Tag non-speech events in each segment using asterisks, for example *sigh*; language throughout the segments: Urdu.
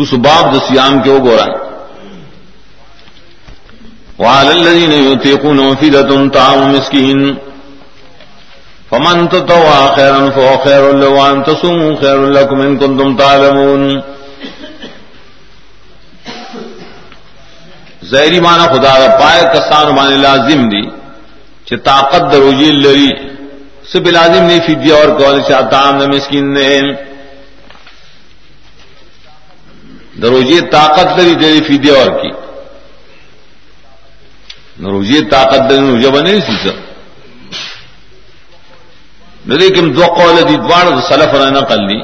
رس باب د سیام کے وہ وعلى الذين يطيقون فدة طعام مسكين فمن تطوع خيرا فهو خير له وان تصوموا خير لكم ان كنتم تعلمون۔ زہری مانا خدا کا پائے کسان مان لازم دی چ طاقت دروجی لری۔ سب لازم نہیں، فدیہ اور کال چاہتا نہ مسکین نے۔ دروجی طاقت لری تیری فدیہ اور کی. نروجی طاقت دن روجہ بنے سی سر لیکن دو قول دی دوار سلف نے نقل لی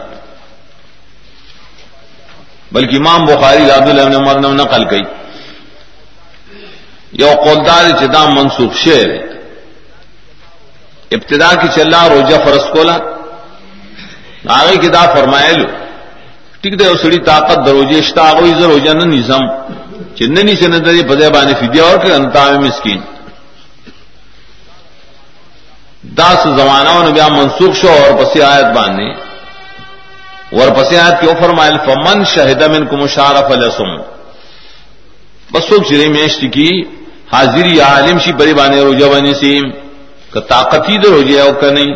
بلکہ امام بخاری راد اللہ نے مرنا نقل کی یو قولدار چدام منسوخ شعر. ابتدا کی چلا روجہ فرس کولا. آگے کدا فرمائے لو ٹھیک دے سڑی طاقت دروجے اشتا ہوئی روجہ نہ نظام چندنی سے نظر پدے بانے فدیا اور کہ انتا مسکین۔ دس زمانہ نے بیا منسوخ شو اور پسی آیت باندھے اور پسی آیت کیوں فرمائل فمن شہد من کو مشارف السم بس چرے میشت کی، حاضری عالم شی بری بانے روجہ بنی سی۔ کہ طاقت ہی دے روجہ ہو کا نہیں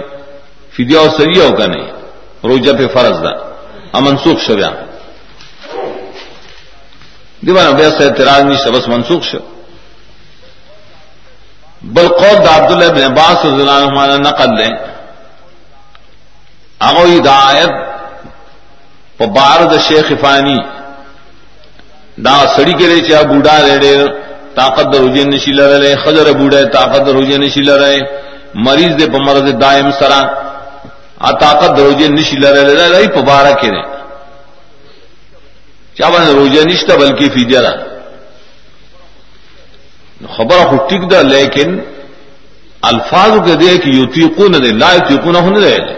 فدیا اور سریا ہو کا نہیں روجہ پہ فرض دا۔ امنسوخ شو بیا. دیوان بیا سے اعتراض نہیں سبس منسوخ شو. بل قول دا عبداللہ بن عباس رضی اللہ عنہ نقل لیں. اگو دا آیت پا بار دا شیخ فانی. دا سڑی کے لیے چاہ بوڑا ریڑے طاقت دا رجین نشی لرے خجر بوڑا طاقت دا رجین نشی لرے. مریض دے پا مرض دائم سرا. آ طاقت دا رجین نشی لرے لرے پا بارا کے لیے چا باندې روزه نشته بلکې فدیه ده خبره خو ټیک ده لیکن الفاظ کې دي چې یطيقون دي لا یطيقونه نه ده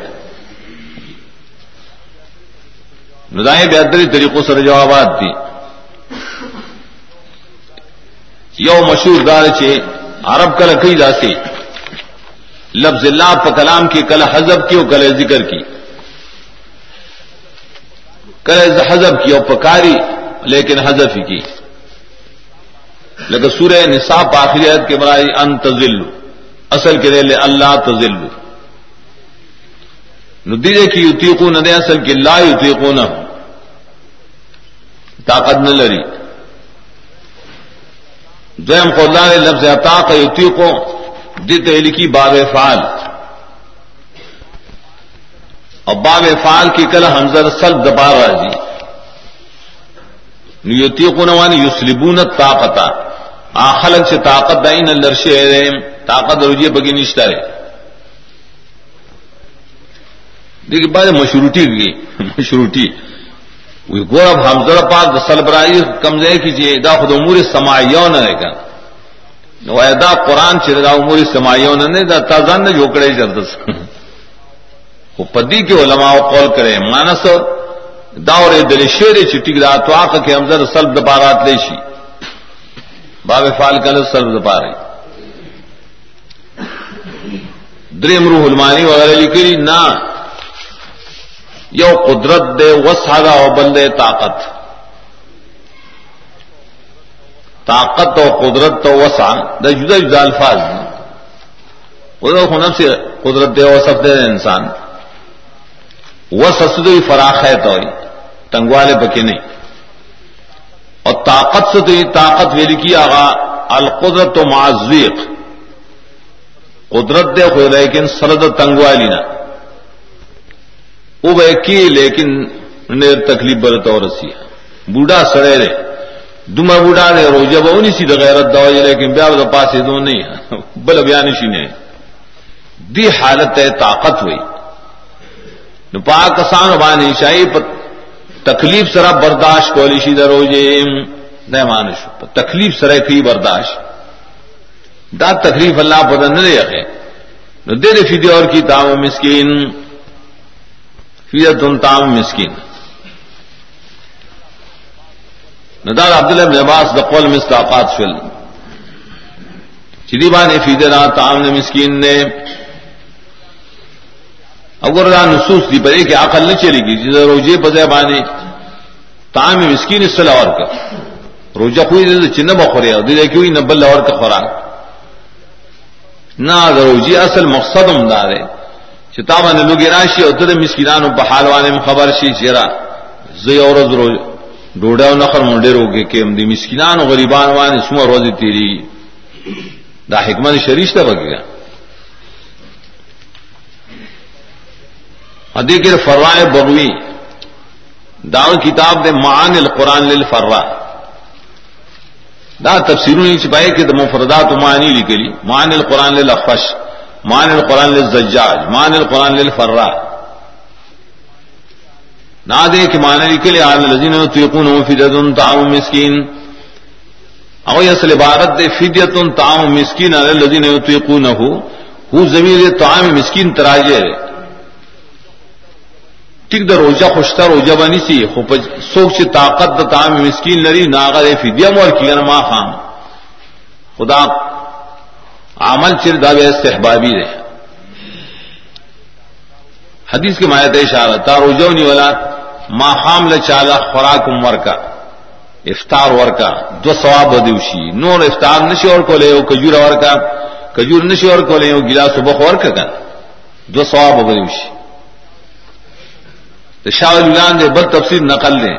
نو دای بیا درې طریقو سره جوابات دي یو مشهور دار چې عرب کله کوي داسي لفظ الله په کلام کې کله حذف کی او کله ذکر کی۔ کرے حزب کی اور پکاری لیکن حزف ہی کی۔ لیکن سورہ نصاب آخریت کے برائے ان تزل اصل کے لے اللہ تزل ندیجے کی یوتیقو نہ دے اصل کی لا یوتیقو نہ طاقت نہ لڑی دویم کو اللہ نے لفظ عطا کا یوتیقو دت لکھی باب فعال اور باب فال کی کل حمزر سل دبار راضی جی۔ نیتی کو نوانی یوسلبون آخلق سے طاقت دائن اللہ شہر طاقت رجیے بگی نشتا رہے۔ دیکھیے بات مشروٹی کی مشروٹی گور حمزر پاک سل برائی کمزے کیجیے دا خود امور سمایوں نہ رہے گا۔ نو دا قرآن چلے گا امور سمایوں نے دا تازان نے جھوکڑے جردست وہ پدی کے علماء قول کرے مانس داور دل شیر چې چٹی دا تو کے امزر سلب دپارات لے شی۔ باب فال کل سلب دپا رہی درم روح المانی وغیرہ لکھی نہ یو قدرت دے وساگا او بندے طاقت۔ طاقت و قدرت تو وسا دا جدا جدا الفاظ خنب سے قدرت دے وصف دے انسان۔ وہ سسدوئی فراخ ہے تو تنگوالے بکے نہیں۔ اور طاقت سے تو یہ طاقت ویلی کی آگا القدرت و معذوق۔ قدرت دے خود لیکن سرد تنگوالی نہ وہ کی لیکن نیر تکلیف برت اور رسی بوڑھا سڑے رے دما بوڑھا دے رو جب نہیں سی غیرت دوا لیکن بیا پاس دو نہیں *laughs* بل بیانشی نے دی حالت ہے طاقت ہوئی نو پاک کسان بانی شاہی پر تکلیف سرا برداشت کولی شی درو جے دے مانش په تکلیف سرا کی برداشت. دا تکلیف اللہ پتہ نہ دے ہے نو دے دے فیدی اور کی تام مسکین. فیدت تام مسکین. نو دا عبداللہ بن عباس دا قول مستاقات فل چلی بانی فیدنا تام نے مسکین نے اگر دا نصوص دی پدے کہ عقل نہ چلے گی جس روجے پدے بانے تام مسکین اسل اور کا روجہ کوئی چن بخورے دے کی نبل اور کا خوراک. نہ روجی اصل مقصد امداد ہے چتابا نے لوگ راشی اور تر مسکینان بحال والے خبر شی چیرا زی اور روز ڈوڈا نخر منڈے روگے کہ ہم دی مسکینان و غریبان وانے سو روزی تیری دا حکمت شریش تھا بگے گا ادی کے فرائے بغوی داؤ کتاب دے معان القرآن للفرا دا تفسیر نہیں چھپائے کہ مفردات معنی لکلی معان القرآن للخش مان القرآن للزجاج مان القرآن للفرا نہ دے کہ مان لکلی آل الذین یطیقون فدیۃ طعام مسکین۔ او اصل عبارت دے فدیۃ طعام مسکین علی الذین یطیقونه ہو ضمیر طعام مسکین تراجے ٹھیک دا روجہ خوشتا روجہ بنی سی۔ سوک سے طاقت دا تام مسکین لری ناغر فدیہ مور کی ما خام۔ خدا عمل چر دا بے استحبابی رہے حدیث کے مایت اشارہ۔ تا روجہ نی والا ما خام لچالا خوراک عمر کا افطار ور کا دو ثواب دیوشی نور افطار نشی اور کو لے کجور اور کا کجور نشی اور کو لے گلاس بخ اور کا دو ثواب دیوشی شاہ الان دے بد تفصیل نقل دیں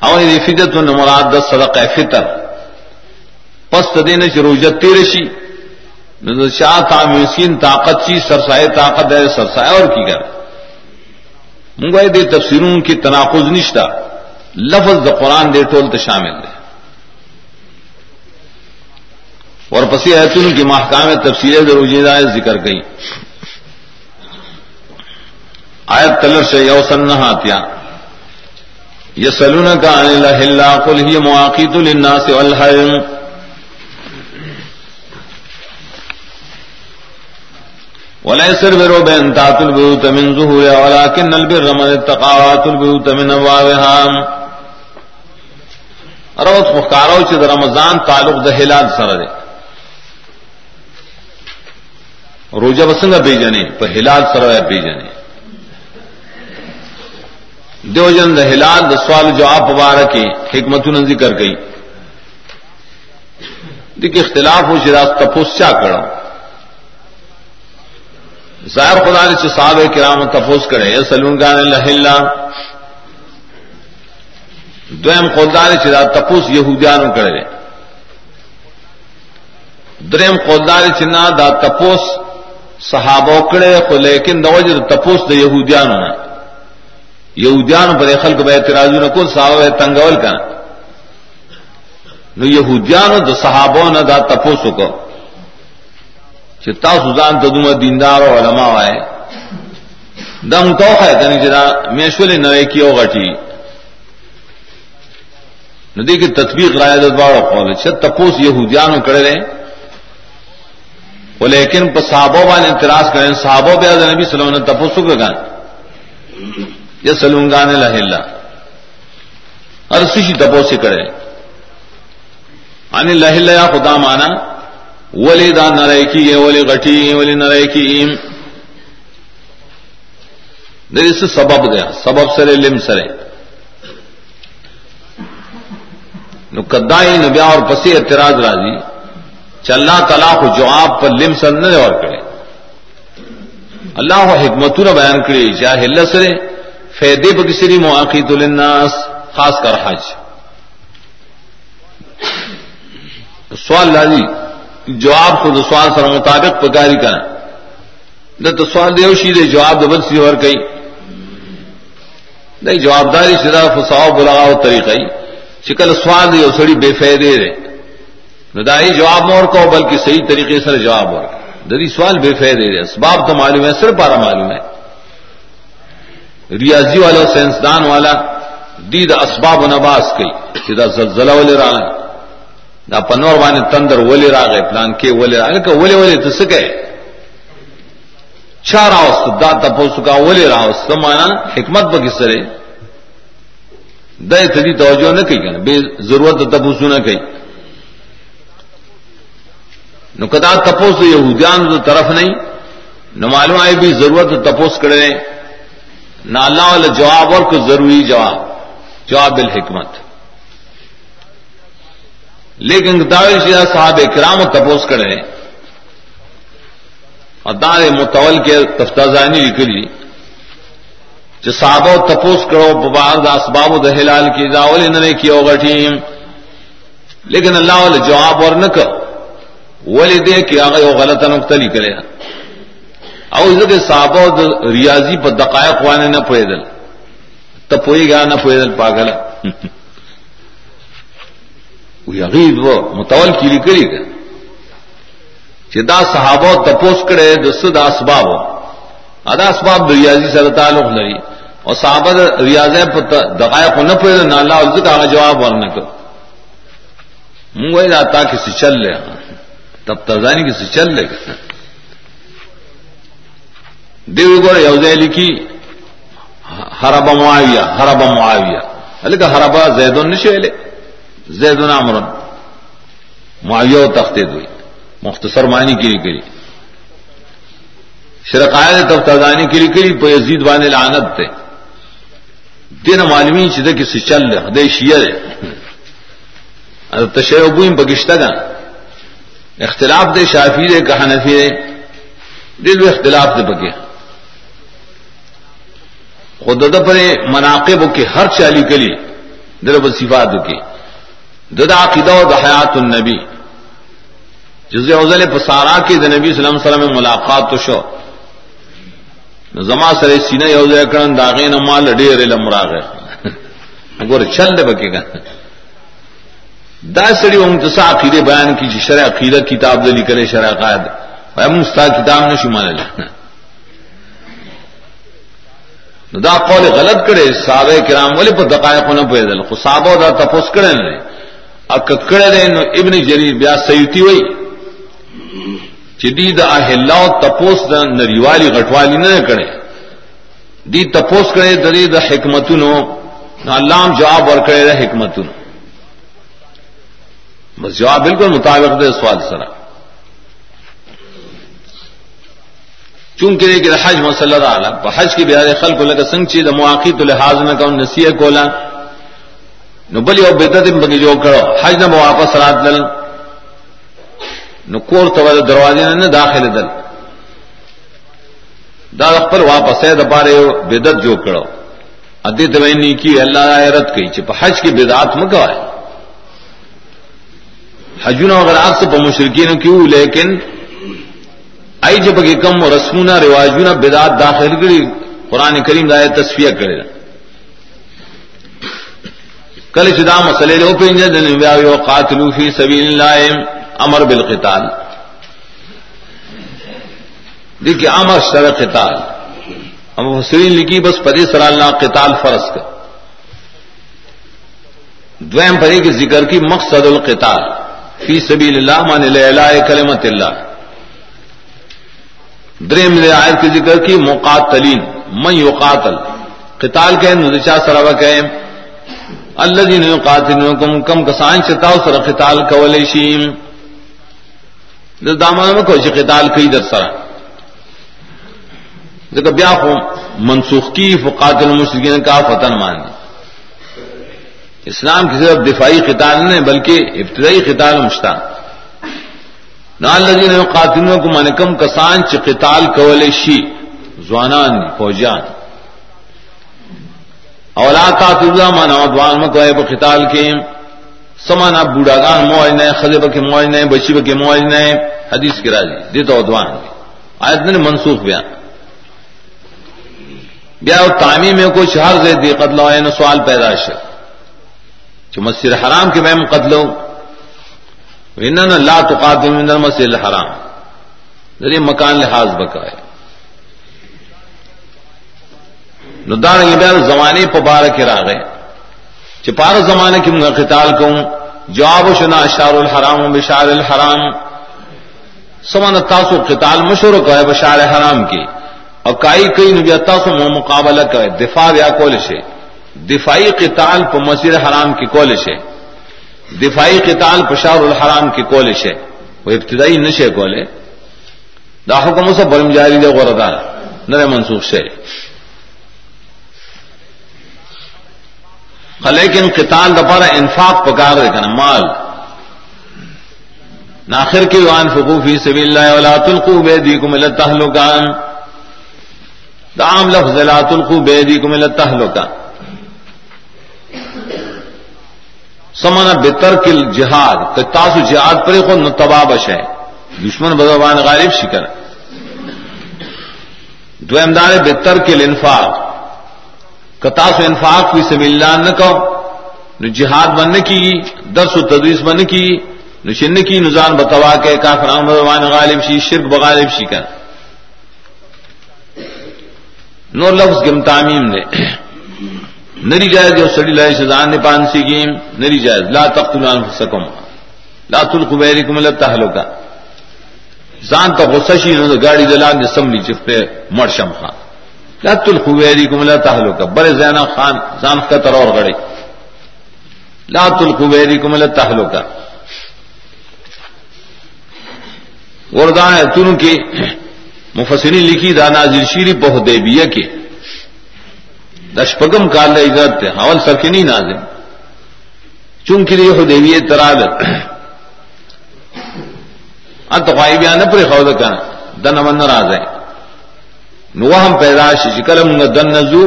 اور فدت مراد دس صدقہ فطر. پس دین روجت تیرشی شاہ تا مسکین طاقت چی سرسائے طاقت ہے سرسائے اور کی کر منگوائے دے تفسیروں کی تناقض نشتا لفظ دا قرآن دے ٹول تو شامل دے اور پسی ایتون کی محکام تفصیلیں روجیدہ ذکر گئی آیت تلر سے یو سن ہاتیا یہ سلون کا اللہ کل ہی مواقع النا سے الحم ولیسر برو بین تات البیوت من ظہور ولیکن البر من اتقاوات البیوت من ابوابها روت مخکارو چې د رمضان تعلق د هلال سره دی. روزه وسنګ پیجنې په هلال سره پیجنې دو جن ہلال د سوال جواب مبارک حکمت ذکر گئی دیکھ اختلاف ہو شراز تپوس چا کرا ظاہر خدا نے صاحب کرام تپوس کرے سلون گان اللہ دویم قولدار چرا تپوس یہودیان کرے۔ دریم قولدار چنا دا تپوس صحابہ کڑے خو لیکن دوجر تپوس دا یہودیان ہونا یہودیان پر خلق بے اعتراض نہ کو صحابہ تنگول کا نو یہودیان د صحابوں نہ دا تپوسو کو چتا سوزان تدوم دیندار او علماء وای دم تو ہے کني جدا میشول نه کیو غټي ندی کی تطبیق رائے د دوړو قول چې تپوس یہودیانو کړل ولیکن په صحابه باندې اعتراض کړي صحابه بیا د نبی صلی الله علیه وسلم تپوسو کړه یا سلونگان لہلا اور سشی تپو سے کرے ان لہلا یا خدا مانا ولی دا نرے کی ولی غٹی ولی نرے کی دیر سے سبب دیا سبب سرے، لم سرے۔ نو کدائی نبیا اور پسی اعتراض راضی، چلنا تلا کو جواب پر لم سر نہ اور کرے۔ اللہ حکمت بیان کرے چاہے ہل سرے۔ فیدے بکسری مواقع للناس، خاص کر حج۔ سوال لازی جواب خود سوال سر مطابق پکاری کا نہ تو سوال دیو شی دے، جواب دبل سی اور کئی۔ نہیں، جوابداری شدہ فساؤ بلاغاؤ طریقہ شکل سوال دیو سڑی بے فیدے رے ندائی جواب مور کو بلکہ صحیح طریقے سے جواب اور دری سوال بے فیدے رے اسباب تو معلوم ہے صرف پارا معلوم ہے۔ ریاضی والا، سائنسدان والا دید اسباب و نباس کی سیدھا زلزلہ والے راہ دا پنور بانے تندر ولی را گئے پلان کے ولی را گئے کہ ولی ولی تو سکے چا راوست؟ دا تپو سکا ولی راوست؟ مانا حکمت با کس طرح دا تدی توجہ نہ کئی کنا بے ضرورت تپوسو نہ کئی نو کدا تپوس یہودیان دو طرف نہیں نو معلوم آئی بھی ضرورت تپوس کرے نہ اللہ والا جواب اور کوئی ضروری جواب. جواب الحکمت لیکن شیرا صاحب کرام و تپوس کرے اور دار متول کے تفتازانی لکھی جو صاحب و تپوس کرو ببار دا اسباب و دہلال کی داول انہوں نے کیا ہوگا ٹیم لیکن اللہ والے جواب اور نہ کر۔ ولی دے کہ آگے وہ غلط نقطہ کرے۔ او کے صاحب ریاضی پر دقائق وانے نہ پوئے دل تب پوئی گا نہ *laughs* پوئے دل پاگل یغید وہ متول کی لکڑی گا چدا صحابہ تپوس کرے دس دا اسباب۔ ادا اسباب ریاضی سر تعلق لڑی اور صحابہ ریاض دقائق نہ پوئے دل نہ اللہ کا جواب ورنہ کر۔ منگوئی آتا کسی چل لے۔ تب ترزانی کسی چل لے۔ گا دیو گور یوزے لکھی ہرب معاویہ ہرب معاویہ۔ علی کا ہربا زید النشیل زید العمر معاویہ تختے دوئی مختصر معنی کی کری شرقائے تب تردانی کی کری پہ یزید وان لعنت تے دین معلومی چدے کسی چل رہے دے شیئر تشیعبوئیں پکشتہ گا اختلاف دے شافی دے کہ حنفی دے دل اختلاف دے پکے خود پر مناقب کے ہر چالی کلی درب صفات کی ددا عقیدہ و حیات النبی. جز اوزل پسارا کی کے نبی صلی اللہ علیہ وسلم ملاقات تو شو. زما سر سینہ یوزے کرن داغے نما لڑے رے لمرا گئے *laughs* گور چل دے بکے گا دا سڑی امتسا عقیدے بیان کی شرع عقیدہ کتاب دلی کرے شرع قائد ہم مستا کتاب نشی مان لے دا قول غلط کرے صحابہ کرام والے پر دقائق نہ پیدل خو صحابہ دا تپوس کرے نے اکڑے دے نو ابن جریر بیا سیوتی ہوئی چدی دا اہلا تپوس دا نریوالی غٹوالی نہ کرے۔ دی تپوس کرے دری دا حکمتونو، نو اللہ جواب ور کرے دا حکمتونو۔ بس جواب بالکل مطابق دے سوال سرا۔ چونکہ کہ حج مسل اللہ حج کی بہار خل کو لگا سنگ چیز مواقع تو لحاظ نہ کہ نسی کولا۔ نو بلی او بدت بگی جو کرو. حج نہ واپس رات دل. نو کور تو دروازے نہ داخل دل. دا خپل واپس ہے دپارے بدت جو کرو. ادی دوینی کی، اللہ رد کی چپ حج کی بدعت مکوائے حجون اگر آپ سے مشرقین کیوں، لیکن آئی جبکہ کم رسمنا رواجنا بدات داخل کری، قرآن کریم دائے تصفیہ کرے. کل چدا مسئلے لو پہ انجن بیاوی قاتلو فی سبیل اللہ امر بالقتال۔ دیکھیے امر سر قتال۔ اب حسرین لکھی بس پری سر اللہ قتال فرض کا دویم پری کی ذکر کی مقصد القتال۔ فی سبیل اللہ مان لہ کلمت اللہ۔ درم آیت کی ذکر کی مقاتلین، من یقاتل۔ قتال کہ نزچا سرا کہ اللہ جی نے قاتل کم کم کسان چتا سر قتال کول شیم دامان میں کوئی قتال کئی در سرا ذکر بیا خو منسوخ کی فقاتل المشرکین کا فتن مان اسلام کی صرف دفاعی قتال نہیں بلکہ ابتدائی قتال مشتاق نال لذین قاتلوں کو یعنی من کم کسان چ قتال شی زوانان فوجان اولا قاتل من ادوان مکوے ب قتال کے۔ سمانا بوڑھا گان موج نے خزب کے موج نے کے موج نے حدیث کی راضی دی تو ادوان آیت نے منسوخ بیان۔ بیا تعمیم میں کچھ ہر زید قتل ہوئے سوال پیدا شد جو مسجد حرام کے میں قتلوں انن لا تقاتل من المسجد الحرام۔ ذری مکان لحاظ بکائے۔ نو دار یہ بیان زمانے پبار کے راغے چپار زمانے کی من قتال کو جواب شنا اشار الحرام و بشار الحرام۔ سمان تاسو قتال مشور کو ہے بشار حرام کی۔ اور کئی کئی نبی تاسو مو مقابلہ کا دفاع یا کولش ہے دفاعی قتال پر مسجد حرام کی کولش ہے دفاعی قتال پشار الحرام کی کولش ہے وہ ابتدائی نشے کولے۔ دا حکم سے برم جاری دے غوردا نرے منسوخ سے لیکن قتال دپارا انفاق پکار دے کنا، مال۔ ناخر کی وان فقوفی سبی اللہ ولا تلقوا بیدیکم الى التهلکان دعام لفظ لا تلقوا بیدیکم الى التهلکان سمنا بتر کل جہاد جہاد پر کو نتبا بش ہے۔ دشمن بدوان غالب شکر۔ دو امدار بتر کل انفاق کتاس و انفاق بھی سب اللہ نہ کہو، نو جہاد بن کی درس و تدریس بن کی نشن کی نظان بتوا کے کافران بھگوان غالب شی، شرک بغالب شی کر۔ نو لفظ گم تعمیم نے نری جائز جو سڑی لائے سزان نے پانسی گیم نری جائز۔ لا تختل انفسکم۔ لا تلقوا بیرکم لتہلو کا زان تا غصہ شی نو گاڑی دلان جسم لی چفتے مرشم خان لا تلقوا بیرکم لتہلو بر زینا خان زان خطر اور گڑی لا تلقوا بیرکم لتہلو کا وردان تن کے مفسرین لکھی دانا شیری بہ دیبیہ کے دشپگم کال عزت حول سر نہیں نازم چونکہ یہ دیوی ترال. ات خواہ بیان پر خود کا دن من راز ہے. نو وهم پیدا ہم پیدائش شکرم دن نزو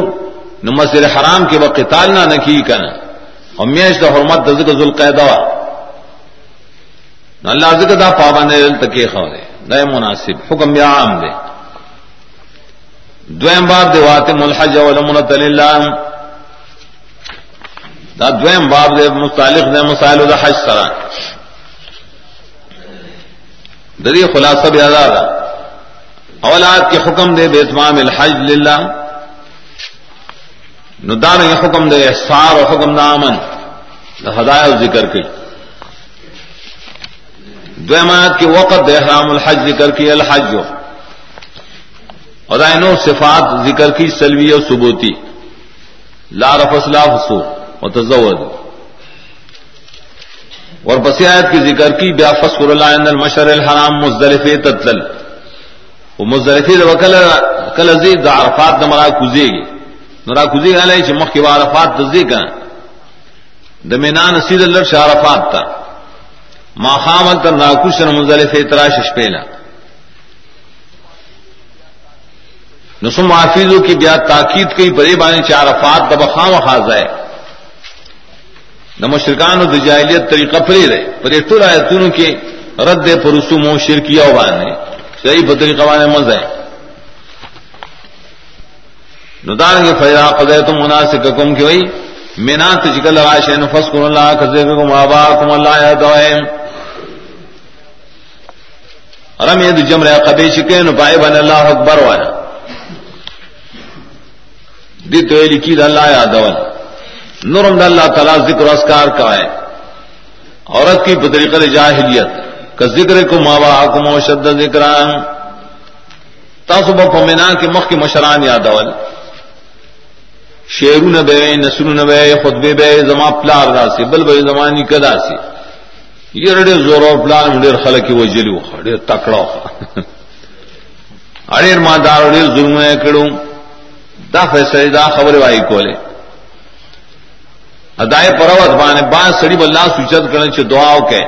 نو مسر حرام کے وقت تالنا نہ کی کن ہمیش تو حرمت د دزک ذل قیدا اللہ ذکر دا پابند تکے خو دے نئے مناسب. حکم یا عام دے دویم باب دے واتم الحج ولمنت للہ دا دویم باب دے مستعلق دے مسائل دا حج سرا دری خلاصہ بھی آزاد اولاد کے حکم دے بے اتمام الحج للہ۔ ندان یہ حکم دے احسار و حکم دا امن۔ دا ہدایت ذکر کی دویمات کے وقت دے احرام الحج ذکر کی، الحج۔ اور صفات ذکر کی، سلوی اور ثبوتی۔ لا رفسلا حسو و تزود۔ اور بسیات کی ذکر کی، بیا فسر اللہ المشر الحرام مزدلف تتل۔ وہ مزدلفی کل کل عزیز عرفات نمرا کزے گی نرا کزے گا لے چمک کے عرفات د زی تزے کا دمینان سید اللہ شارفات تھا ماخام تر ناکوش مزدلف تراش شپیلا. نسم حافظوں کی بیا تاکید کی بڑے بانی چار افات دب خام خاص ہے. نہ مشرقان و دجاہلیت طریقہ پری رہے. پر ٹر آئے تنوں کے رد پرسوم و شرکیا بانے صحیح بطریقہ بانے مزہ ہے ندان کے فیضا قدے تم مناسب کم کی وہی مینا تجکل راشے نفس کن اللہ خزے کم آبا کم اللہ یا دوائے رم یہ جمر قبی چکے نپائے بن اللہ اکبر وایا دی تو لکھی اللہ یا یادول نورم اللہ تعالیٰ ذکر اسکار کا ہے۔ عورت کی بطریقہ جاہلیت۔ کا ذکر کو ماوا حکم و شد ذکر تاسب پمینا کے مخ کی مشران یادول۔ شیرو نہ بے، نسرو نہ بے، خطبے بے، زما پلار راسی بل بے زمانی کدا سی یہ رڑے زور اور پلان مڈیر خلق کی وہ جلو ڈیر تکڑا اڑیر مادار اڑیر ظلم کڑوں دا فیصلے، دا خبر وائی کولے۔ ادائے پروت بانے، با سڑی بلا سوچت کرنے چھ دعاو کے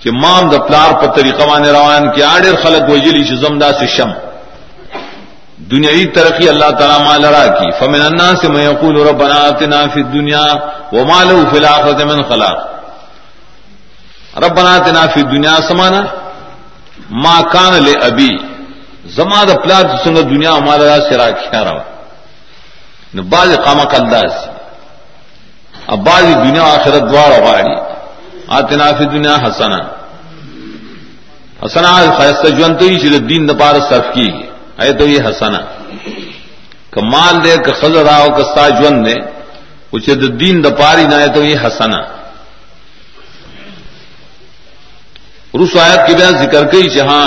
کہ مام دا پلار پر طریقہ بانے روان کی آڈر خلق وجلی چھ زمدہ سے شم. دنیاوی ترقی اللہ تعالی مال را کی. فمن الناس من یقول ربنا آتنا فی الدنیا وما له فی الاخرة من خلاق. ربنا آتنا فی الدنیا سمانا، ما کان لے ابی. زما دا پلار سنگ دنیا ہمارا سرا کیا رہا نو باز قامق انداز اب باز دنیا آخرت دوار غاڑی. آتنا فی دنیا حسنا. حسنا خیستہ جون تو ہی چلے دین دپار صرف کی اے تو یہ حسنا. کمال دے، کہ خزر آؤ کستا جون دے اسے تو دین دپاری نہ ہے تو یہ حسنا. روس آیت کے بیان ذکر کئی جہاں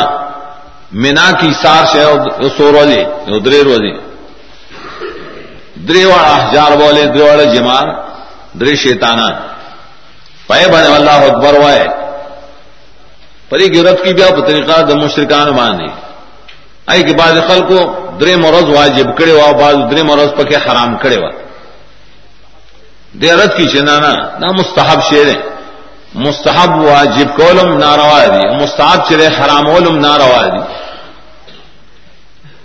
مینا کی سار سے سو روزے درے روزے. دریوڑ احجار بولے درے دریوڑ جمار دری شیتانا پائے بنے اللہ اکبر وائے پری گرت کی بیا طریقہ د مشرکان باندې آئی کے بعد خل کو درے مرض واجب کڑے وا، بعض درے مرض پکے حرام کڑے وا۔ دیرت کی چنانا نہ مستحب شیر مستحب واجب کولم ناروا دی، مستحب چرے حرام علم ناروا دی۔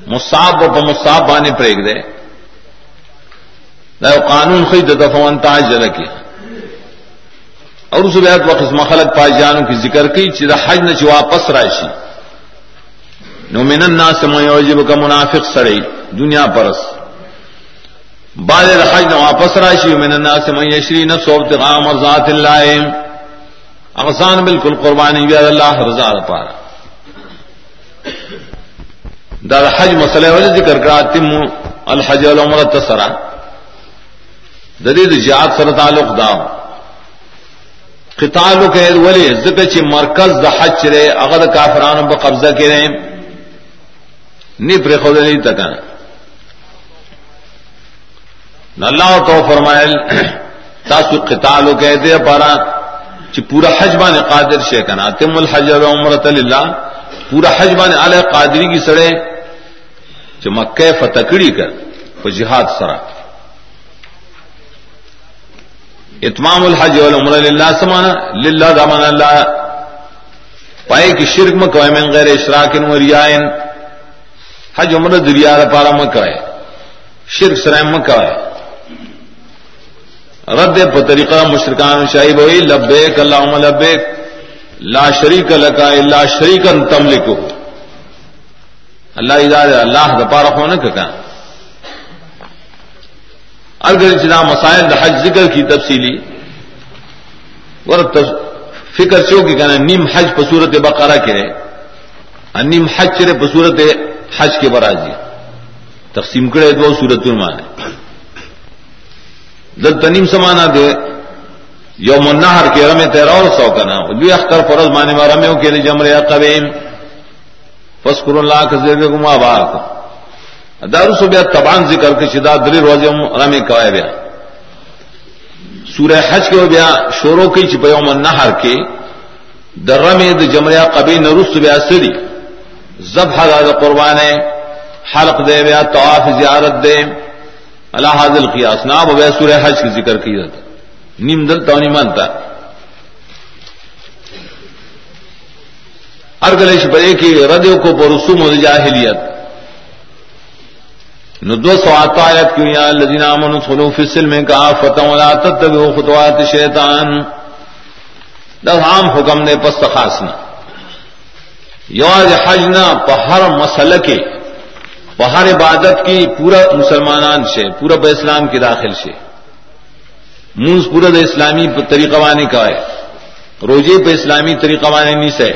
مستحب و مستحب بانے پریگ دے۔ نہ قانون خود دفعن تاج رکھے اور اس بیت وقت مخلق پائی جانوں کی ذکر کی، چیز حج نہ چ واپس راشی۔ نو من الناس من يعجب کا منافق سڑی، دنیا پرس بعد الحج نو واپس راشی من الناس من يشري نفسه ابتغاء مرضات الله اغسان بالکل قربانی بھی اللہ رضا پارا۔ دا حج مسئلہ وجہ ذکر کرا تم الحج والعمرہ تسرا۔ ددید جہاد سر تعلق دا قتال کے ولی ذکر چ مرکز دا حج رے اگر کافرانو بقبضہ قبضہ کرے نی پر خود نہیں تک اللہ تو فرمائل تاسو قتال کہہ دے پارا چ پورا حجبان قادر شے کنا تم الحج و عمرۃ للہ پورا حج بان علی قادری کی سڑے چ مکہ فتح کڑی کر وہ جہاد سرا اتمام الحج والعمرہ للہ سمانا، للہ دامن اللہ پائے کی شرک مکوائے من غیر اشراک و ریائن حج عمر دریا پارا مکہ ہے شرک سرائم مکہ ہے رد پ طریقہ مشرکان شاہی بھائی لبیک اللہ لبیک، لا شریک لکا اللہ شریک تم لکھو اللہ ادار اللہ دپارا ہونے کا اگر چنا مسائل حج ذکر کی تفصیلی اور فکر چو کہ کہنا نیم حج پسورت بقرہ کرے نیم حج چرے پسورت حج کے براجی۔ تقسیم کرے دو سورت المانے دل تنیم سمانا دے، یوم النہر کے رمے تیرا اور سو کا نام۔ جو اختر فرض مانے میں رمے کے جمرے قبیم فسکر اللہ کا زیر گما بات دارو سو بیا تبان ذکر کے شدا دلی روز رمے کوائے بیا. سورہ حج کے بیا شوروں کی چپے یوم النہر کے در د جمریا قبی نرس بیا سری زب حضا قربان حلق دے بیا، طواف، زیارت دے اللہ حاضل قیاس نا بے سورہ حج کی ذکر کی جاتا نیم دل تو نہیں مانتا ارگلیش برے کی ردیو کو برسوم و جاہلیت ندو سو آتا آیت کیوں یا لذین آمن خلو فی السلم کا فتح ولا تتبعوا خطوات شیطان دس عام حکم نے پس خاصنا یواز حجنا پہر مسل کے ہر عبادت کی پورا مسلمانان سے پورا بہ اسلام کی داخل سے منز پورا اسلامی طریقہ وانے کا ہے۔ روزے پہ اسلامی طریقہ وانے نہیں سے۔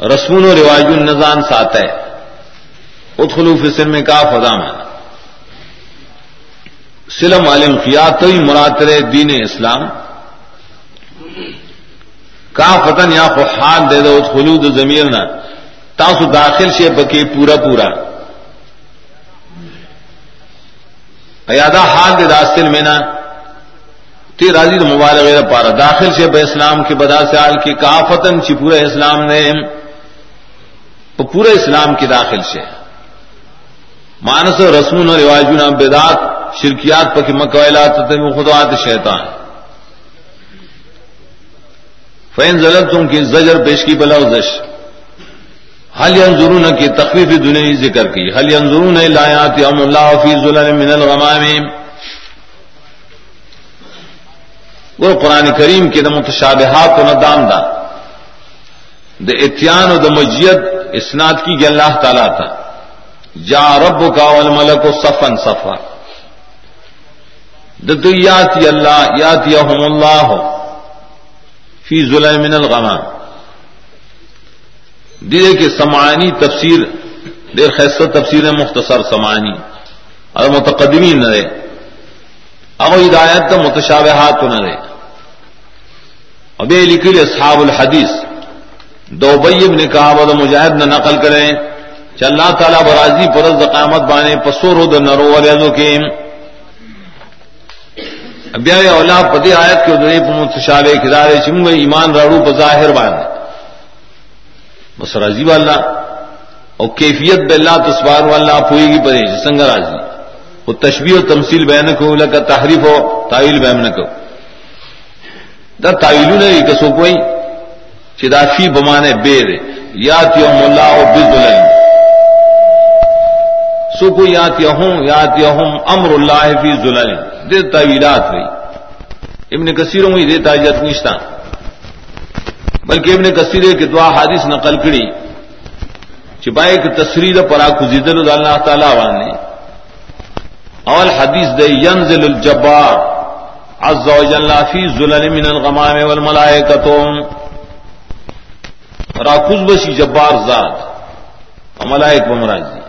رسمون و رواج النظام ساتھ ہے۔ اتخلوف سلم میں کا فضا مانا سلم عالم تو ہی مراتر دین اسلام۔ کا فتن یا خال دے دو خلود ضمیر نہ۔ تاسو داخل سے بکے پورا پورا۔ ایادا حال دے داستل میں نا تی راضی تو مبارک پارا۔ داخل سے بے اسلام کے بدا سے آل کی کافتن چی پورے اسلام نے۔ پورے اسلام کی داخل سے مانس رسم و رواج نام بیدات شرکیات پکی مکویلات خدوات شیطان. فین زلت تم کی زجر پیش کی بلا حل ینظرون کی تخفیف دنیا ذکر کی؟ حل ینظرون لایات ام اللہ فی ظلل من الغمام وہ قرآن کریم کے دم متشابہات و ندام دا۔ د اتیان و د مجیت اسناد کی گیا اللہ تعالی تھا جا رب کا والملک صفن صفا۔ د یاتی اللہ یاتی اللہ فی ظلم من الغمام۔ دیدے کہ سمانی تفسیر، دیر خیصت تفسیر مختصر سمانی اور متقدمین نہ رہے اب ہدایت تو متشابہات نہ رہے ابھی لکھی اصحاب الحدیث۔ دو بیم نے کہا مجاہد نہ نقل کریں۔ چ اللہ تعالیٰ برازی پرز قامت بانے پسور ہو نرو والے کے ابیا اولا پتی آیت کے دے متشابہ کدارے چنگ ایمان راڑو بظاہر باندھ بس راضی والا اور کیفیت بلّہ تسبار والا پوئے گی پڑے سنگ راضی۔ وہ تشبیح و تمثیل بین کو لگا تحریف ہو تعویل بہم نہ کو دا تعویلو نے کسو کوئی چدافی بمانے بے دے۔ یا تیو ملا و بزدلن سو کو یا تیہم یا تیہم امر اللہ فی زلن دے تعویلات ہوئی. ابن کثیروں میں دے تاجت نشتا. بلکہ ابن کثیر کے دعا حادث نقل کری. چپائے کہ تصریح پرا کزیدل اللہ تعالی وانے. اول حدیث دے، ینزل الجبار. عز و جل فی ظلل من الغمام والملائکۃ راکوز بسی جبار ذات. ملائک و مراجی.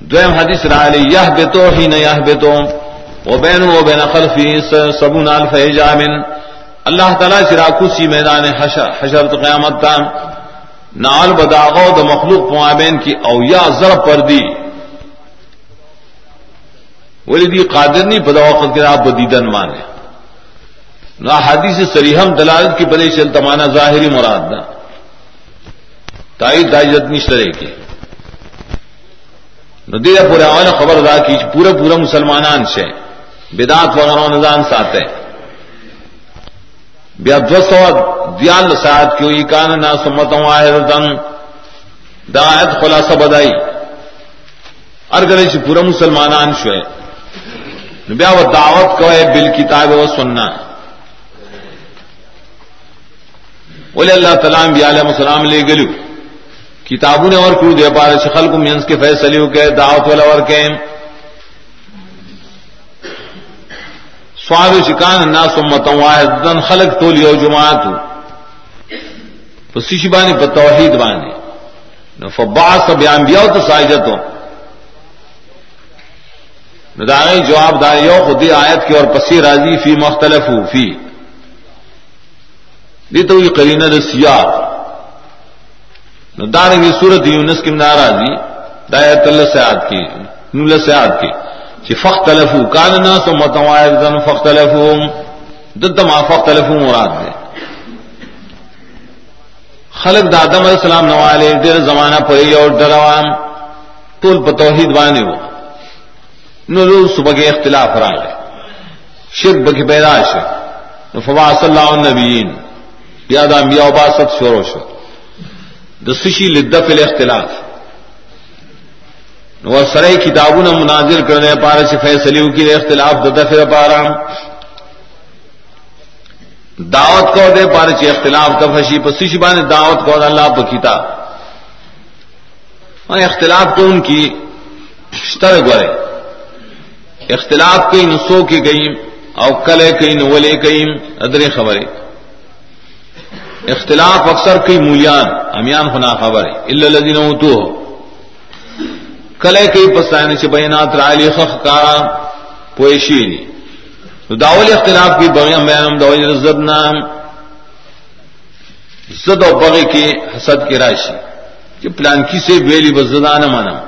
دویم حدیث را علی یہ بتو ہی نہ یہ بتو و بین و بین خلفی سبون الف جامن اللہ تعالی سے راکوسی میدان حشر حشر قیامت تا نال بداغو د مخلوق معابین کی او یا ضرب پر دی. ولی دی قادر نہیں پدا وقت کے آپ بدیدن مانے. نہ حدیث سریحم دلالت کی پدے چل تمانا ظاہری مراد نہ تائی دائجت نہیں سرے کی. ندی پورے اول خبر ادا کی پورے پورے مسلمانان سے بدات وغیرہ نظام ساتے بیا دو سو دیال سات کیوں یہ کان نہ سمتوں آئے دایت خلاصہ بدائی ارگرے سے پورا مسلمانان شوئے بیا وہ دعوت کو ہے بل کتاب وہ سننا بولے اللہ تعالیٰ بھی علیہ السلام لے گلو کتابوں نے اور کیوں دے پا رہے شخل کو مینس کے فیصلے کے دعوت والا اور کے سواد شکان نا سمتوں واحد خلق تو لیو جماعت تو بانی پر توحید بانی۔ فباس بیا تو سائجت ہو۔ ندائیں جواب دائیو خودی آیت کی اور پسی راضی فی مختلف ہو، فی۔ دی تو یہ کرین سیاح نداریں گی سورت یونس کی ناراضی دایت اللہ سے کی نول سے آد کی کہ فخ تلف کان نا سو متوائے فخ تلف دما فخ مراد دے۔ خلق دادم علیہ السلام نوالے دیر زمانہ پری اور ڈروان طول پتوحید بانے ہو۔ نو له صبح کے اختلاف را گئے شرک بکی پیداش فوا صلی اللہ النبیین یاد انبیاء و باست شروع شو۔ دسشی لدف الاختلاف نو سرے کتابوں نے مناظر کرنے پارے سے فیصلیوں کی اختلاف ددف پارا دعوت کو دے پارے سے اختلاف دفشی پسیشی بانے دعوت کو اللہ پہ کتاب اختلاف تو ان کی شتر گورے اختلاف کئی نسو کی گئی او کلے کئی نولے کئی ادرے خبریں اختلاف اکثر کئی مولیان، امیان ہونا خبر ہے اللہ لذین تو ہو کلے کئی پسائن سے بینات رائلی خخ کارا پویشی نی۔ تو داول اختلاف کی بغیم بیانم داول زد نام۔ زد و بغی کی حسد کی راشی کہ پلان کی سے بیلی بزدان مانا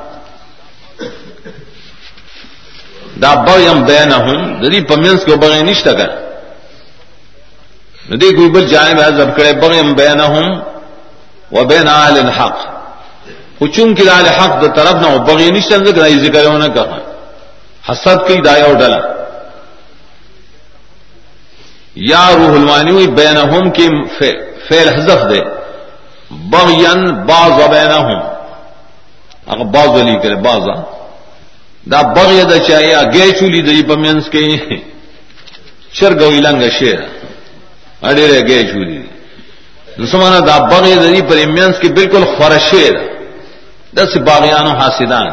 دا بغیم بینہم، دری پمینس کو بغی نشتا کر۔ ندی کوئی بل جانب حضب کرے، بغیم بینہم و بین آل الحق۔ چون کی آل حق دا طرف نہ بغی نشتا ذکر ای ذکر ہونا کہا حسد کی دایا و ڈلا۔ یا روح المانی ہوئی بینہم کی فیل حذف دے۔ بغین باز و بینہم۔ اگر باز علی کرے بازا دا بغی دا چاہیے گے چولی دری پمینس کے۔ چرگ لنگ شیر۔ اڑے رہ گے چولی سمانا دا بغی دری پر امینس کے بالکل خورشیر دس باغیان و حاسدان۔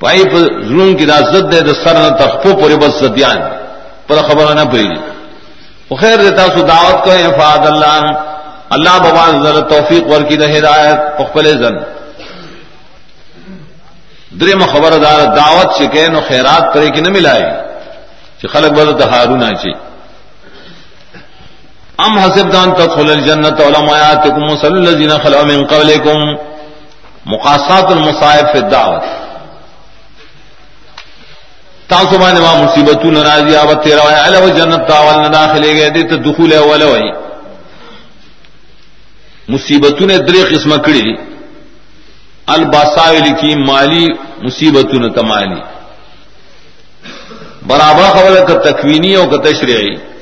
پائی پر ظلم کی دا زد دے دا سر نہ تخپو پورے بس زدیان پر خبر نہ پڑی خیر دیتا سو دعوت کو انفاد اللہ۔ اللہ بابا ذرا توفیق ور کی دا ہدایت پخپل زن۔ درم خبردار دعوت چکے نو خیرات کرے کی نہ ملائے کہ خلق بد ہارو نہ چی۔ ام حسب دان تدخل الجنت علماء علماءاتکم صلی الذین خلوا من قبلکم مقاصات المصائب فی الدعوت تاسو باندې ما مصیبتونه راځي او تیرا وای علاوه جنت تاول نه داخلي گئے دي ته دخول اول وای. مصیبتونه درې قسمه کړې الباسائل کی مالی مصیبت نہ تمالی. برابر خبر کا تکوینی اور کا تشریحی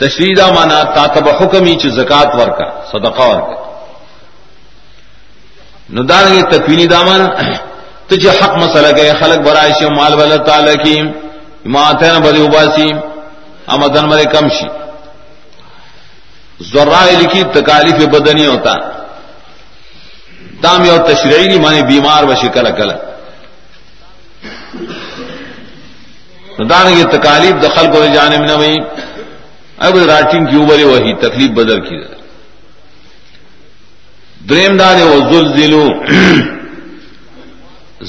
تشریدہ مانا تاتب حکمی چ زکات ور کا صدقہ ور کا ندان کی تکوینی دامن تجھ حق مسئلہ گئے خلق برائش مال بل تعالی کی ماتین بری اباسی امدن مرے کمشی ذرا لکھی تکالیف بدنی ہوتا دام یو تشریعی مانی بیمار بشی کل کل ندان کی تکالیف دخل کو جانے نہ وہی اب راٹنگ کی اوبر وہی تکلیف بدل کی دریم دار وہ زل ذلو *clears throat*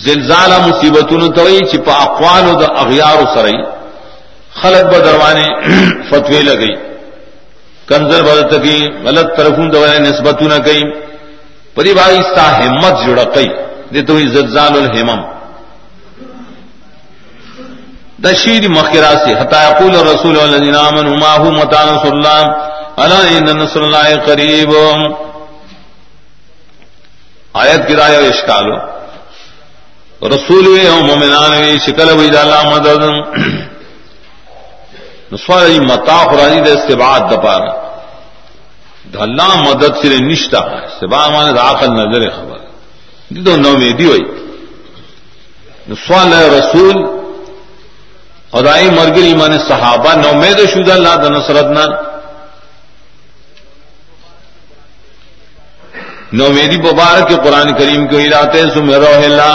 زلزال مصیبت توئی چپا اقوال دا اغیار سرئی خلق بدروانے *clears throat* فتوی لگئی کنزر بدت کی غلط طرفوں دوائے نسبت نہ گئی پری بھائی سا ہمت جڑ کئی دے تو زلزال الحمم دشیر مخرا سے حتاقول رسول الذين امنوا ما هو متى نصر الله. الا ان نصر الله قريب آیت کی رائے اشکال رسول وی او مومنان وی شکل وی اللہ مدد. نسوال متا قرانی دے استبعاد دپار اللہ مدد سے نشتا. استباع مانے دا عقل نظر خبر. دی تو نو میں دی ہوئی نسوال رسول خدائی مرگری من صحابہ نو میں تو شدہ اللہ دا نصرت نہ نو میری مبارک قرآن کریم کو ہلاتے سم روح اللہ.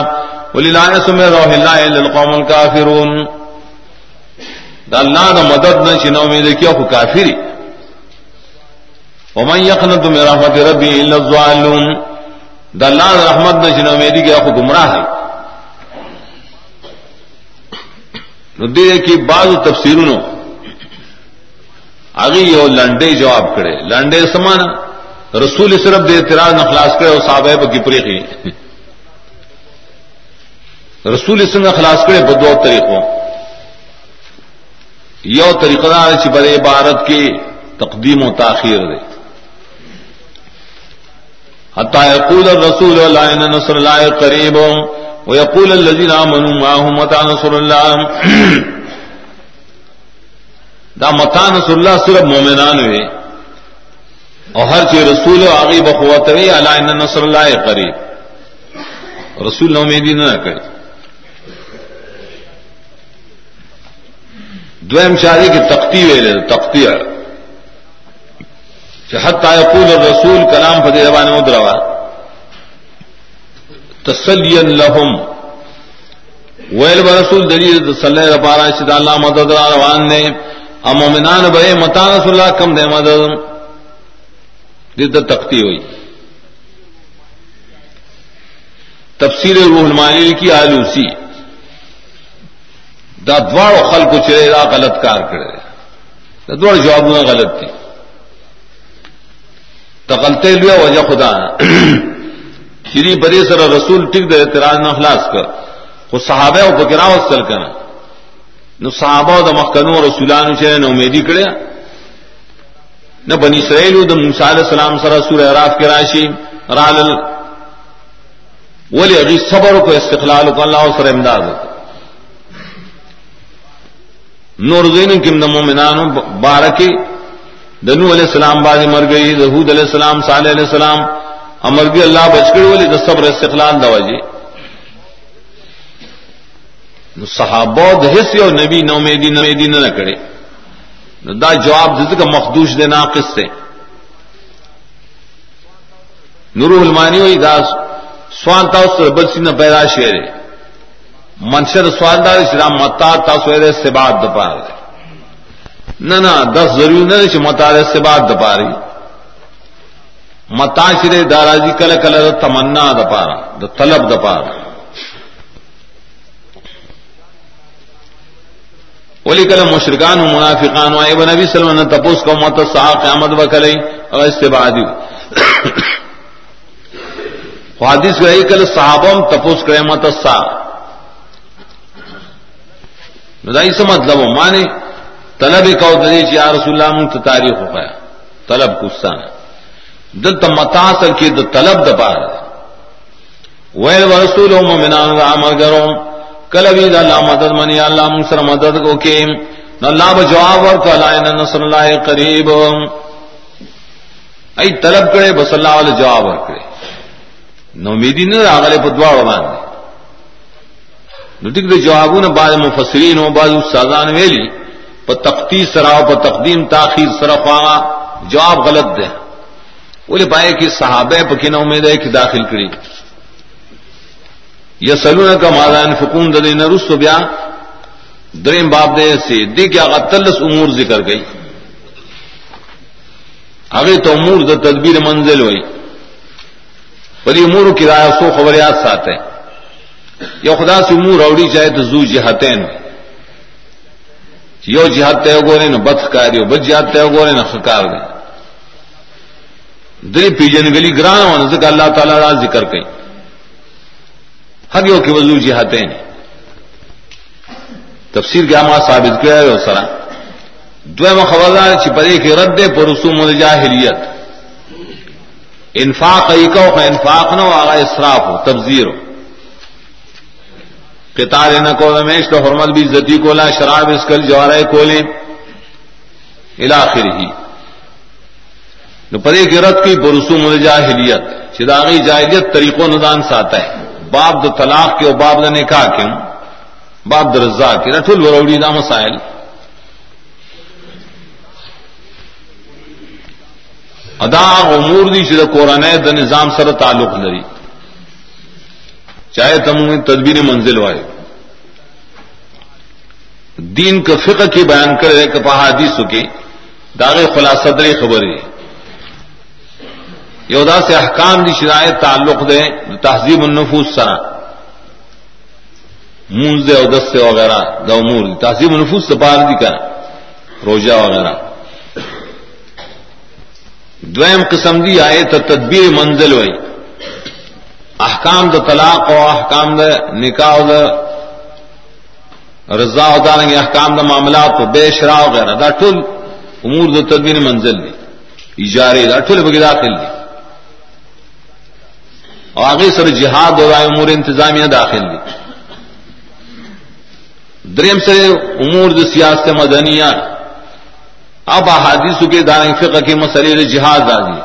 ولی لائے سم روح اللہ للقوم الکافرون. دا اللہ دا مدد نہ چنو میں دیکھو کو کافری. ومن یقنط من رحمت ربی الا الظالون. دا اللہ دا رحمت نہ چنو میں دیکھو کو گمراہ ہے. دے کی بعض تفسیروں آگے یہ لنڈے جواب کرے۔ لنڈے سمان رسول صرف دے اعتراض نخلاص کرے اور صاحب کی۔ پری رسول سنگ خلاص کرے بدو طریقوں۔ یو طریقہ دار چپر عبارت کی تقدیم و تاخیر دے۔ حتى يقول الرسول لا ان نصر الله قريب ويقول الذين امنوا معه متى نصر الله؟ دا متى نصر الله صرف مومنان ہوئے اور ہر چیز رسول او آگی بخوت ہوئی اللہ ان نصر اللہ قریب. رسول نو نومیدی نہ کرے دویم شادی کی تختی ویلے تختی حت یقول الرسول کلام فتح زبان مدروا تسلی لهم. ویل برسول دلیل صلی ربارا شد اللہ مدد را روان نے امومنان بے متا رسول اللہ کم دے مدد. دیتا تختی ہوئی تفسیر روح المانی کی آلوسی. دا دوار خل کو چلے دا غلط کار کرے دا دوار جواب غلط تھی تقلتے لیا وجہ خدا شری بری سر رسول ٹک دے تراج نہ خلاص کر۔ وہ صحابہ او بکرا وصل کرنا نو صحابہ دا مخکنو رسولان چلے نو امیدی کرے نہ بنی اسرائیل د موسی علیہ السلام سره سورہ اعراف کې راشي رال ولی اغي صبر کو استقلال کو الله سره امداد نور زین کم د مومنانو بارکی۔ د نوح علیہ السلام باندې مر گئی۔ د علیہ السلام، صالح علیہ السلام۔ امر گئی الله بچکړ ولی د صبر استقلال دا وجه نو صحابه د هیڅ یو نبی نو مې دین نه دین نه کړي دا جواب دیتے کا مخدوش دے ناقص سے نور المانی ہوئی دا سوال تھا اس بل سی نہ پیدا شیر منشر سوال دار اسلام متا تا سویر سے بات دپا رہے نہ نہ، دس ضروری نہ کہ متا سے بات دپا رہی متا شرے دارا جی کل کل تمنا دپا رہا طلب دپا رہا ولی کل مشرکان و منافقان آئے وہ نبی صلی اللہ علیہ وسلم تپوس کو مت سا قیامت وکلئی اور اس سے بعد حادث گئی کل صحابم تپوس کرے مت سا. ندائی سے مطلب مانے طلب کو دلی یا رسول اللہ منت تاریخ ہو گیا طلب کسان دل تم متا سر کی دو طلب دبا ویل ورسول مومنان دا مگرو کلوی دا اللہ مدد منی، اللہ منصر مدد کو کی اللہ بجواب ورک اللہ نصر اللہ قریب. ای طلب کرے، بس اللہ والے جواب ورکڑے نومیدی نے آگلے پدواڑ باندھے ٹھیک دے جوابوں نے بعض مفسرین ہو بعض استادان ویلی پر تختی سراؤ پر تقدیم تاخیر سرف آگا جواب غلط دے. بولے پائے کہ صحابہ پکین امید ہے کہ داخل کری۔ یا سلون کا مادان فکون ددی نرس بیا۔ دریم باب دے سے دی کیا تلس امور ذکر گئی۔ اگے تو امور د تدبیر منزل ہوئی۔ بڑی امور کی رائے سو خبریات ساتھ ہے یا خدا سے امور اوڑی چاہے تو زو جہتین۔ یو جہاد طے گورے نہ بت کاری ہو بد جہاد طے گورے نہ خکار گئے دری پیجن گلی گران ہونے سے اللہ تعالیٰ را ذکر کئی۔ حق یو کہ وضو جہاتیں تفسیر کیا ماں ثابت کیا ہے سرا۔ دو خبردار چپرے کے رد پر رسوم الجاہلیت۔ انفاق ایکو کا انفاق نہ ہو آگا اسراف ہو تبزیر ہو۔ کتار نہ کو رمیش تو حرمت بھی عزتی کو، لا شراب اس کل جوارے کولے الاخر ہی نو پدے کی رت کی برسوم الجاہلیت چداغی جاہلیت طریقوں ندان ساتا ہے۔ باب د طلاق کے اور باب د نکاح کے۔ باب د رضا کے۔ رٹھل وروڑی دا مسائل۔ ادا امور دی چد قرآن د نظام سر تعلق لری۔ چاہے تم تدبیر منزل وائے۔ دین کا فقہ کی بیان کرے کہ پہادی سکے داغ خلاصہ دری خبر ہے۔ یودا سے احکام دی شرائط تعلق دے تہذیب النفوس سرا منز دے ادس سے وغیرہ دا امور دی تہذیب النفوس سے پار دی کر روجہ وغیرہ دویم قسم دی آئے تو تدبیر منزل ہوئی احکام د طلاق او احکام د نکاح د رضا او دانګ احکام د معاملات او بے شرا وغیرہ دا ټول امور د تدبیر منزل دي. اجاره دا ټول به داخل دي. او هغه سره جهاد او امور انتظامیه داخل دي. دریم سره امور د سیاست مدنیه اب احادیث کے دائیں فقہ کے مسئلے جہاد راضی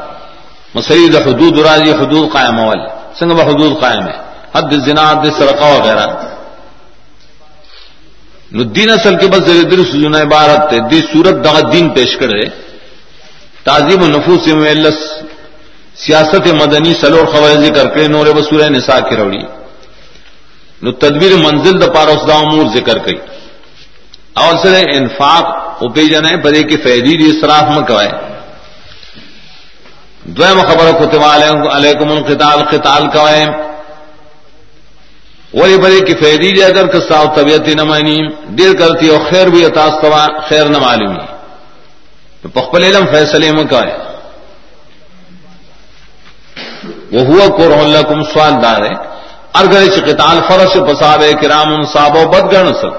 مسئلے حدود راضی حدود قائم اول سنگ ب حدود قائم ہے حد زنا، حد سرقہ وغیرہ نو دین اصل کے بس در سجنا عبارت تے دی صورت دغ دین پیش کرے تعظیم نفوس میں سیاست مدنی سلور خبر ذکر کرے نور بسور نساء کی روڑی نو تدبیر منزل د پار اس دا امور ذکر کئی اور سر انفاق او پی جانا ہے بڑے کی فیدی دی اسراف میں کوائے دویم خبر کتب علیکم القتال، قتال قوائم ولی بری کی فیدی دی اگر کستا طبیعت نہ مانی دیر کرتی اور خیر بھی اتاستوا خیر نہ معلومی تو پخپل علم فیصلے میں کہ وہ ہوا قرآن لکم سوال دار ہے۔ ارگر چ قتال فرش پساب کرام صاحب و بد گن سب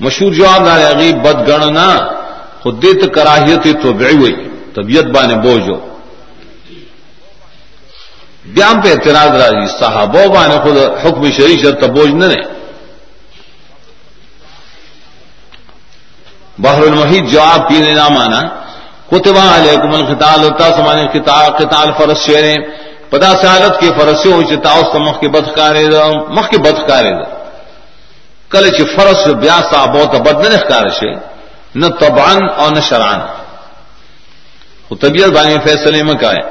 مشہور جواب دار عغیب بد خود دیت کراہیت تو بڑی ہوئی، طبیعت بانے بوجھو بیام پہ اعتراض راجی صحابہ بانے خود حکم شریش تو بوجھ نہ بحر المحید جواب پینے نہ مانا۔ کتبا علیکم القتال ہوتا سمانے قتال فرس شیریں پدا سالت کے فرسوں سے تاؤس مخ کے بد کارے مخ کے بد کارے کل چ فرس بیا صحابہ تو بد نہ کارشے نہ تبان اور نہ شران وہ طبیعت بانی فیصلے میں کا ہے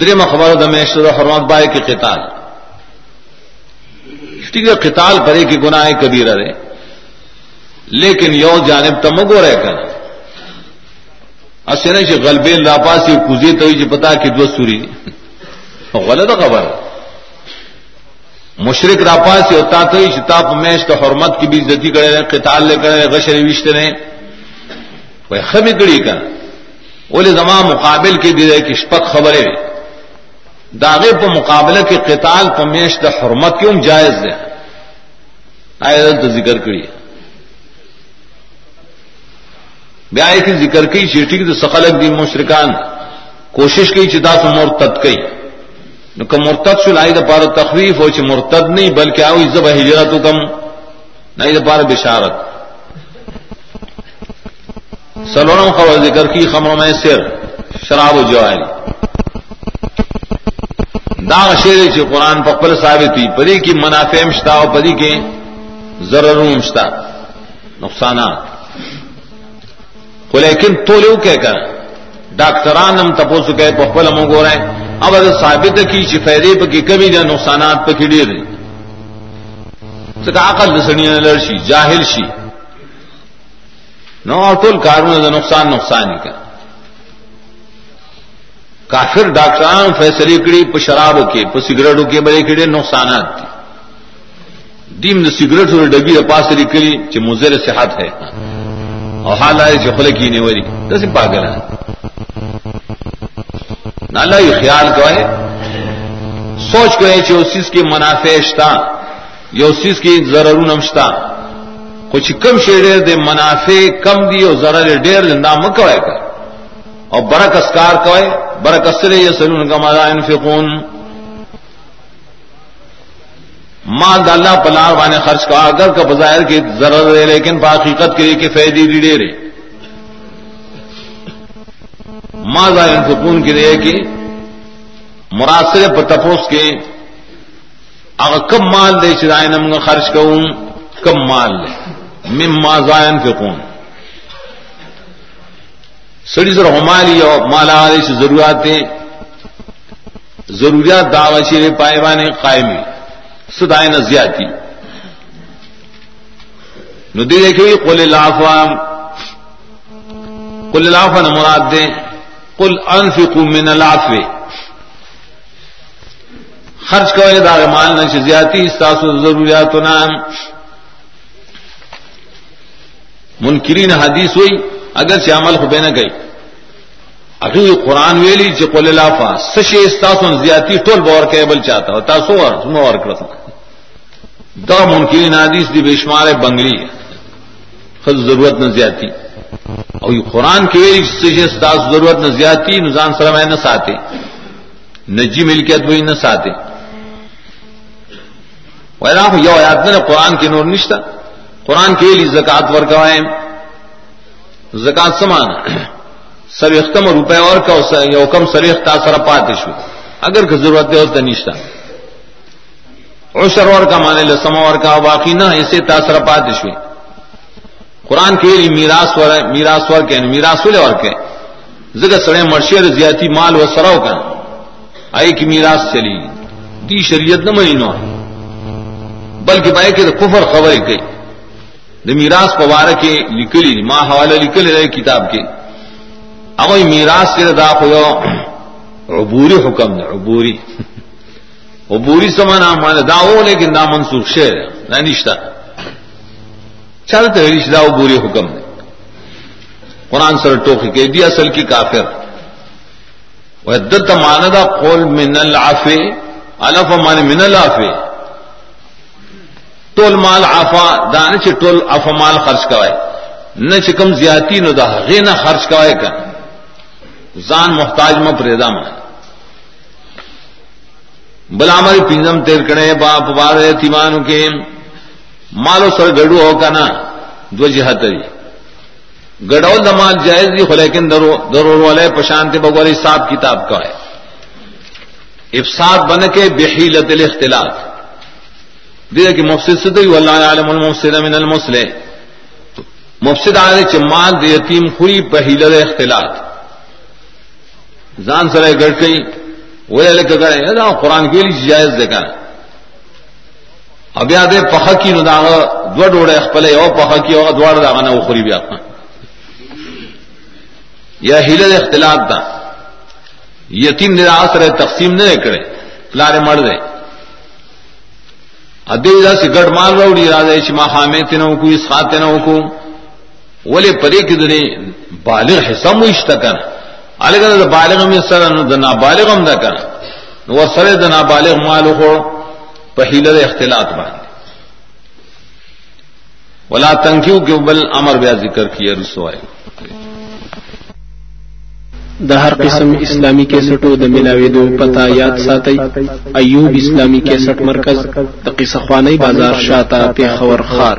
درم خبر دمیشر حرمت بائے کے قتال. ٹھیک ہے، قتال پرے کی گناہ کبھی رہے لیکن یو جانب تمگو رہ کر اصل غلبے لاپاسی کزی تو جی پتا کہ دو سوری *laughs* غلط خبر۔ مشرق راپا سے ہوتا تو شتاب میش تو حرمت کی بھی عزتی کرے قتال لے کرے غشر وشتے رہے۔ کوئی خبی کڑی کا۔ بولے زما مقابل کے دے کہ شپک خبریں داغے پہ مقابلہ کے قتال پہ میش تو حرمت کیوں جائز ہے آئے تو ذکر کری۔ بیائے کی ذکر کی چیٹی کی تو سخلق دی مشرکان کوشش کی چتا سمور تت کئی۔ نو کم مرتد شو لائی دا پار تخویف ہو چھ مرتد نہیں، بلکہ آوی زب ہجرت کم نائی دا پار بشارت۔ سلورم خبر ذکر کی خمر میں سر، شراب و جواری دا شیر چھ قرآن پقبل ثابتی پری کی منافع مشتا و پری کے ضرر مشتا نقصانات۔ کو لیکن تو لو کہہ کر ڈاکٹران ہم تپوس کہ پخبل ہم گو رہے۔ ہیں اب اگر ثابت کی چی فائدے پہ کی کمی دے، نقصانات پہ کی ڈیر سکا عقل دسنی لڑشی جاہل شی۔ نو اور ٹول کارون دا نقصان نقصان ہی کا کافر ڈاکٹران فیصلے کڑی پہ شرابوں کے پہ سگریٹوں کے بڑے کڑے نقصانات تھی دیم دا سگریٹ اور ڈبی پاس کری، چی مزر صحت ہے۔ اور حال آئے چی خلق کی نہیں وری تو پاگل ہے نالا یہ خیال کرے سوچ کرے چی اس چیز کی منافعشتا یا اس چیز کی ضرور نمشتا کچھ کم شیڑے دے منافع کم دی اور ضرر ڈیر زندہ مکوائے کر اور برک اسکار کوئے برک اسرے یا سلون کا مزا انفقون ماں داللہ پلار بانے خرچ کا اگر کا بظاہر کی ضرر ہے لیکن پا حقیقت کے لیے کہ فیدی ڈیڑے ماضا سکون کی رہے کہ مراسر پر تپوس کے اگر کم مال دے چرائے نم خرچ کروں کم مال لے مم ماضائن فکون سڑی سر ہماری اور مالا والے سے ضروریاتیں ضروریات دعوی چیرے پائے بانے قائمی سدائے نہ زیادتی ندی دیکھیے قل لافا قل لافا نہ مراد دیں کل انفقوا من العفو۔ خرچ کرے دا مال نہ زیاتی استاسو ضروریات نام منکرین حدیث ہوئی، اگر سے عمل کو نہ گئی۔ اگر قرآن ویلی چ قل لافا سشی استاسو زیاتی ٹول بور کے بل چاہتا ہوتا سو اور سنو اور کرتا۔ دا منکرین حدیث دی بشمار بنگلی خود ضرورت نہ زیاتی اور یہ قرآن کی استاذ ضرورت نہ زیادتی نظان سرم نہ ساتے۔ نجی ملکیت وہی نہ ساتے۔ یو آیات نے قرآن کی نور نشتا۔ قرآن کے لیے زکات ور زکات سمان۔ سر اختم روپے اور کا یو کم سر اختا سر پاتش اگر کہ ضرورت ہے اس نشتا۔ عشر اور کا مانے لسما اور کا باقی نہ اسے تاثر پاتش ہوئی قرآن کے لیے میراث ور میراث ور کے، میراث ولے اور کے. زگہ سڑے مرشیر زیاتی مال و سراو کا. آئی کی میراث چلی. دی شریعت نہ منی نو. بلکہ بھائی کہ کفر خبر گئی دا میراث پوار کے لکلی ماں حوالہ لکل رہے کتاب کے. اگر میراث سے دا کو عبوری حکم دے، عبوری. عبوری سمانا مان داو لیکن دا منسوخ شیر نہ نشتہ چلتے رشدہ بورے حکم نے قرآن سر ٹوکی کے دی اصل کی کافر۔ دت ماندہ قول من العفے الف مان من العفے۔ ٹول مال آفا دان چ ٹول اف مال خرچ کوائے نہ چکم زیاتی نو دا غی نہ خرچ کوائے کا زان محتاج م پریدا بلا ہماری پنجم تیر کڑے، باپ بار تیمانو کے مالو سر گڑو ہو کا نا دو جہتری گڑو دمال جائز دی، خو لیکن ضرور والے پشانت بغور حساب کتاب کا ہے۔ افساد بن کے بحیلت الاختلاط۔ دیکھ کہ مفسد سے تو اللہ عالم المفسد من المسلح۔ مفسد آنے چمال دی یتیم خوری بحیلت اختلاط زان سرے گڑ گئی وہ لکھ گڑے قرآن کے لیے جائز دیکھا اب یاد پخ کی نو داغ دو ڈوڑے پلے او پخ کی او دوڑ داغ نہ اخری بیا. یا ہیل اختلاف دا یتیم نراس رہے تقسیم نہ کرے لارے مر دے ادے سے گڑ مال روڑی راجے چما خامے تینوں کو اس خاتے نہ کو ولی پرے کی دنے بالغ حصہ مشت الګره د بالغ هم سره نو د نابالغ هم دا کنه نو سره د نابالغ مالو خو په حیله د اختلاط باندې ولا تنکیو کې بل امر بیا ذکر کیه رسوای د هر قسم اسلامي کیسټو د ملاويدو پتا یاد ساتي ایوب اسلامي کیسټ مرکز د قصه خواني بازار شاته په خور خار.